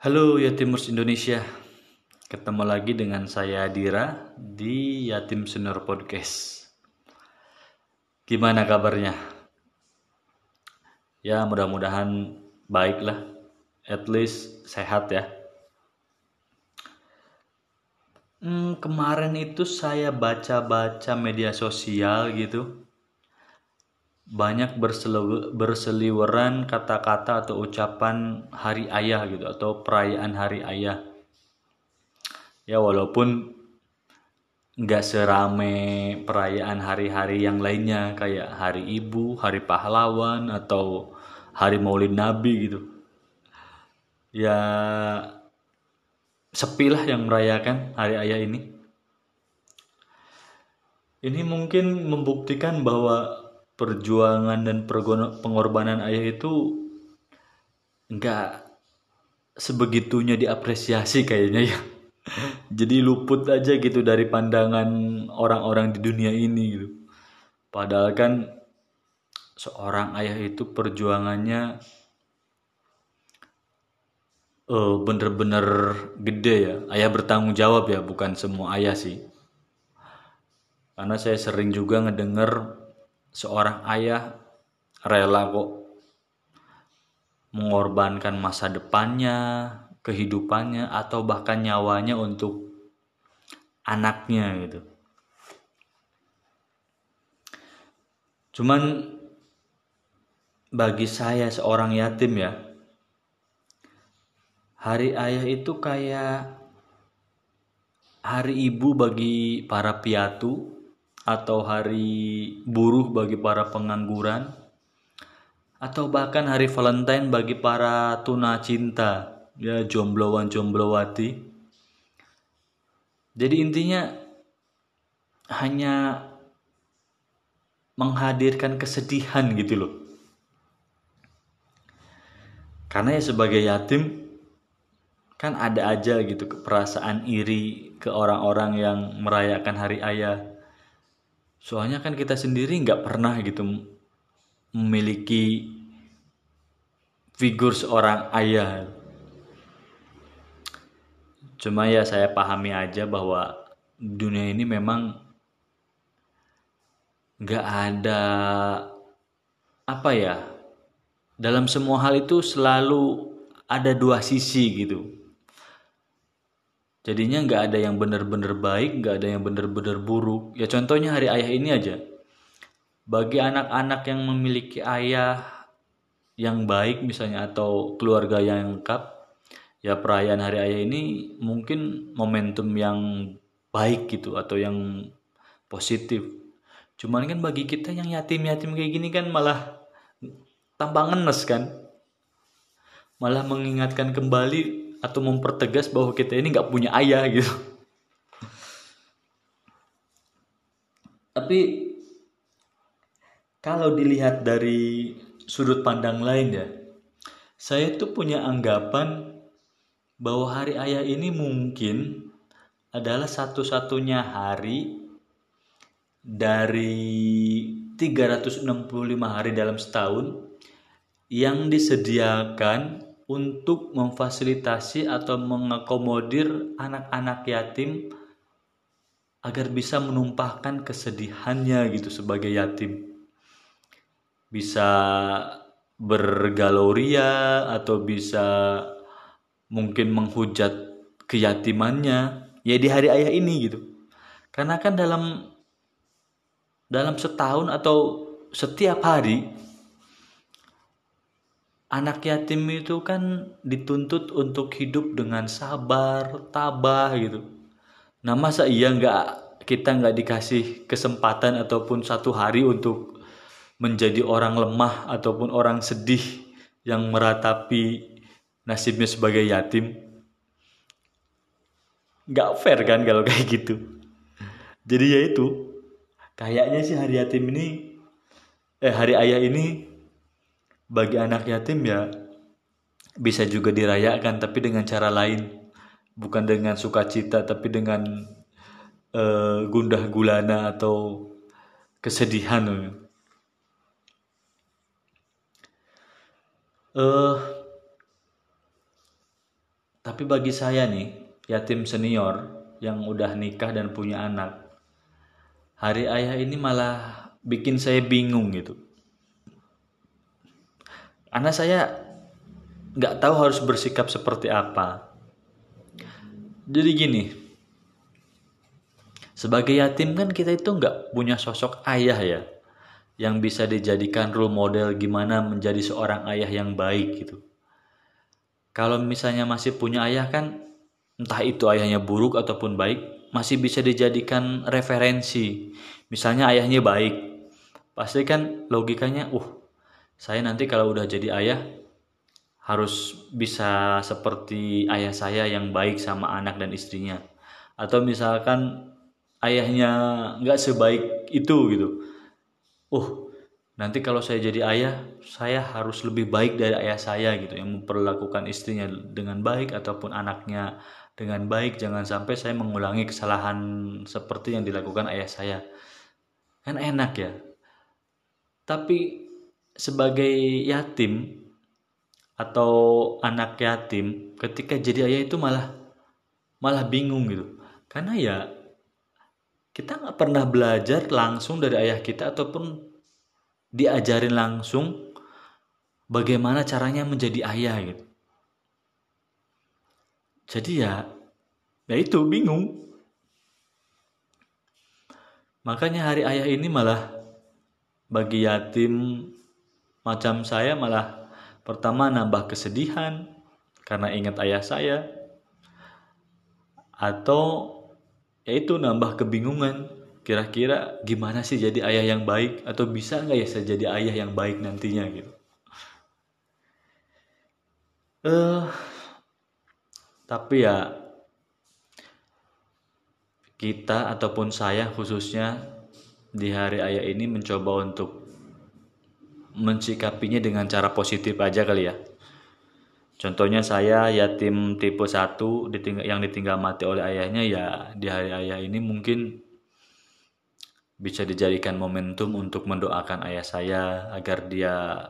Halo Yatimers Indonesia, ketemu lagi dengan saya Dira di Yatim Senior Podcast. Gimana kabarnya? Ya mudah-mudahan baik lah, at least sehat ya. Hmm, kemarin itu saya baca-baca media sosial gitu, banyak berseliweran kata-kata atau ucapan hari ayah gitu atau perayaan hari ayah. Ya walaupun nggak serame perayaan hari-hari yang lainnya kayak hari ibu, hari pahlawan atau hari maulid nabi gitu. Ya sepi lah yang merayakan hari ayah ini. Ini mungkin membuktikan bahwa perjuangan dan pengorbanan ayah itu nggak sebegitunya diapresiasi kayaknya ya. Jadi luput aja gitu dari pandangan orang-orang di dunia ini gitu. Padahal kan seorang ayah itu perjuangannya uh, bener-bener gede ya. Ayah bertanggung jawab ya bukan semua ayah sih. Karena saya sering juga ngedenger seorang ayah rela kok mengorbankan masa depannya, kehidupannya atau bahkan nyawanya untuk anaknya gitu. Cuman bagi saya seorang yatim ya, hari ayah itu kayak hari ibu bagi para piatu atau hari buruh bagi para pengangguran atau bahkan hari Valentine bagi para tuna cinta ya jombloan jomblowati jadi intinya hanya menghadirkan kesedihan gitu loh. Karena ya sebagai yatim kan ada aja gitu perasaan iri ke orang-orang yang merayakan hari ayah soalnya kan kita sendiri nggak pernah gitu memiliki figur seorang ayah. Cuma ya saya pahami aja bahwa dunia ini memang nggak ada apa ya dalam semua hal itu selalu ada dua sisi gitu jadinya nggak ada yang benar-benar baik nggak ada yang benar-benar buruk. Ya contohnya hari ayah ini aja. Bagi anak-anak yang memiliki ayah yang baik misalnya atau keluarga yang lengkap ya perayaan hari ayah ini mungkin momentum yang baik gitu atau yang positif. Cuman kan bagi kita yang yatim-yatim kayak gini kan malah tambah ngenes kan. Malah mengingatkan kembali atau mempertegas bahwa kita ini nggak punya ayah gitu. Tapi kalau dilihat dari sudut pandang lain ya saya tuh punya anggapan bahwa hari ayah ini mungkin adalah satu-satunya hari dari 365 hari dalam setahun yang disediakan untuk memfasilitasi atau mengakomodir anak-anak yatim agar bisa menumpahkan kesedihannya gitu sebagai yatim. Bisa bergaloria atau bisa mungkin menghujat keyatimannya ya di hari ayah ini gitu. Karena kan dalam dalam setahun atau setiap hari anak yatim itu kan dituntut untuk hidup dengan sabar, tabah gitu. Nah masa iya nggak kita nggak dikasih kesempatan ataupun satu hari untuk menjadi orang lemah ataupun orang sedih yang meratapi nasibnya sebagai yatim? Nggak fair kan kalau kayak gitu. Jadi ya itu, kayaknya sih hari yatim ini, eh hari ayah ini bagi anak yatim ya bisa juga dirayakan tapi dengan cara lain. Bukan dengan sukacita tapi dengan uh, gundah gulana atau kesedihan. Uh, tapi bagi saya nih yatim senior yang udah nikah dan punya anak hari ayah ini malah bikin saya bingung gitu karena saya nggak tahu harus bersikap seperti apa jadi gini sebagai yatim kan kita itu nggak punya sosok ayah ya yang bisa dijadikan role model gimana menjadi seorang ayah yang baik gitu kalau misalnya masih punya ayah kan entah itu ayahnya buruk ataupun baik, masih bisa dijadikan referensi. Misalnya ayahnya baik, pasti kan logikanya, uh, saya nanti kalau udah jadi ayah harus bisa seperti ayah saya yang baik sama anak dan istrinya. Atau misalkan ayahnya nggak sebaik itu gitu. Uh, nanti kalau saya jadi ayah, saya harus lebih baik dari ayah saya gitu, yang memperlakukan istrinya dengan baik ataupun anaknya dengan baik jangan sampai saya mengulangi kesalahan seperti yang dilakukan ayah saya kan enak ya tapi sebagai yatim atau anak yatim ketika jadi ayah itu malah malah bingung gitu karena ya kita nggak pernah belajar langsung dari ayah kita ataupun diajarin langsung bagaimana caranya menjadi ayah gitu jadi ya, ya itu bingung. Makanya hari ayah ini malah bagi yatim macam saya malah pertama nambah kesedihan karena ingat ayah saya. Atau yaitu nambah kebingungan kira-kira gimana sih jadi ayah yang baik? Atau bisa nggak ya saya jadi ayah yang baik nantinya gitu? Eh uh, tapi ya kita ataupun saya khususnya di hari ayah ini mencoba untuk mensikapinya dengan cara positif aja kali ya. Contohnya saya yatim tipe 1 ditinggal, yang ditinggal mati oleh ayahnya ya di hari ayah ini mungkin bisa dijadikan momentum untuk mendoakan ayah saya agar dia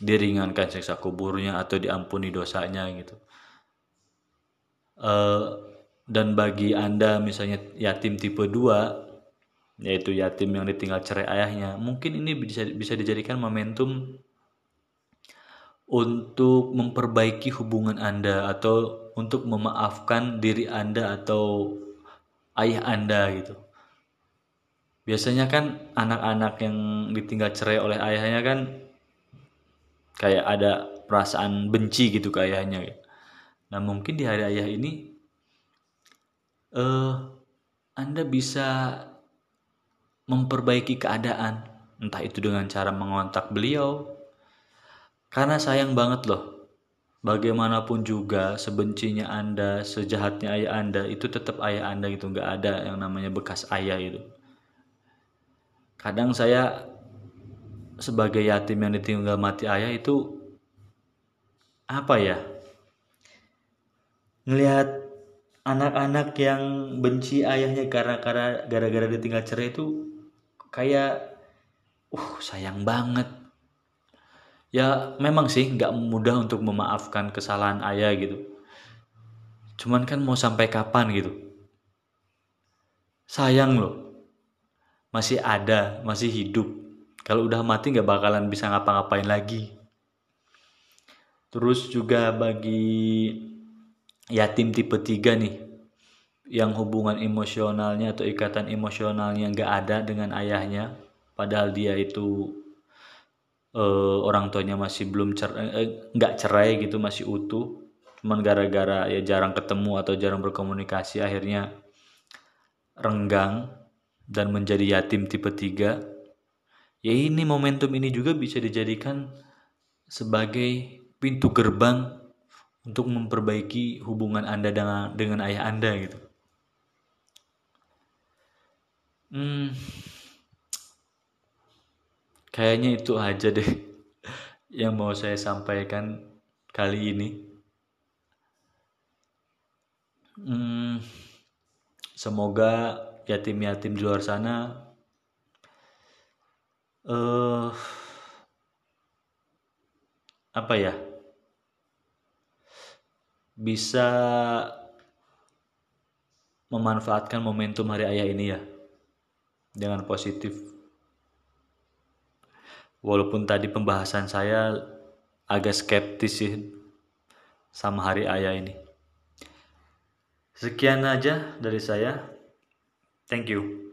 diringankan siksa kuburnya atau diampuni dosanya gitu. Uh, dan bagi Anda misalnya yatim tipe 2 yaitu yatim yang ditinggal cerai ayahnya, mungkin ini bisa bisa dijadikan momentum untuk memperbaiki hubungan Anda atau untuk memaafkan diri Anda atau ayah Anda gitu. Biasanya kan anak-anak yang ditinggal cerai oleh ayahnya kan kayak ada perasaan benci gitu ke ayahnya. Gitu Nah mungkin di hari ayah ini uh, Anda bisa memperbaiki keadaan. Entah itu dengan cara mengontak beliau. Karena sayang banget loh bagaimanapun juga sebencinya anda sejahatnya ayah anda itu tetap ayah anda gitu. Nggak ada yang namanya bekas ayah itu kadang saya sebagai yatim yang ditinggal mati ayah itu apa ya? Ngelihat anak-anak yang benci ayahnya karena gara-gara ditinggal cerai itu kayak uh sayang banget. Ya memang sih nggak mudah untuk memaafkan kesalahan ayah gitu. Cuman kan mau sampai kapan gitu? Sayang loh. Masih ada masih hidup. Kalau udah mati nggak bakalan bisa ngapa-ngapain lagi. Terus juga bagi yatim tipe 3 nih yang hubungan emosionalnya atau ikatan emosionalnya nggak ada dengan ayahnya padahal dia itu uh, orang tuanya masih belum cerai eh, nggak cerai gitu masih utuh cuman gara-gara ya jarang ketemu atau jarang berkomunikasi akhirnya renggang dan menjadi yatim tipe 3 ya ini momentum ini juga bisa dijadikan sebagai pintu gerbang untuk memperbaiki hubungan Anda dengan dengan ayah Anda gitu. Hmm, kayaknya itu aja deh yang mau saya sampaikan kali ini. Hmm, semoga yatim-yatim di luar sana uh, apa ya bisa memanfaatkan momentum hari ayah ini ya dengan positif. Walaupun tadi pembahasan saya agak skeptis sih sama hari ayah ini. Sekian aja dari saya. Thank you.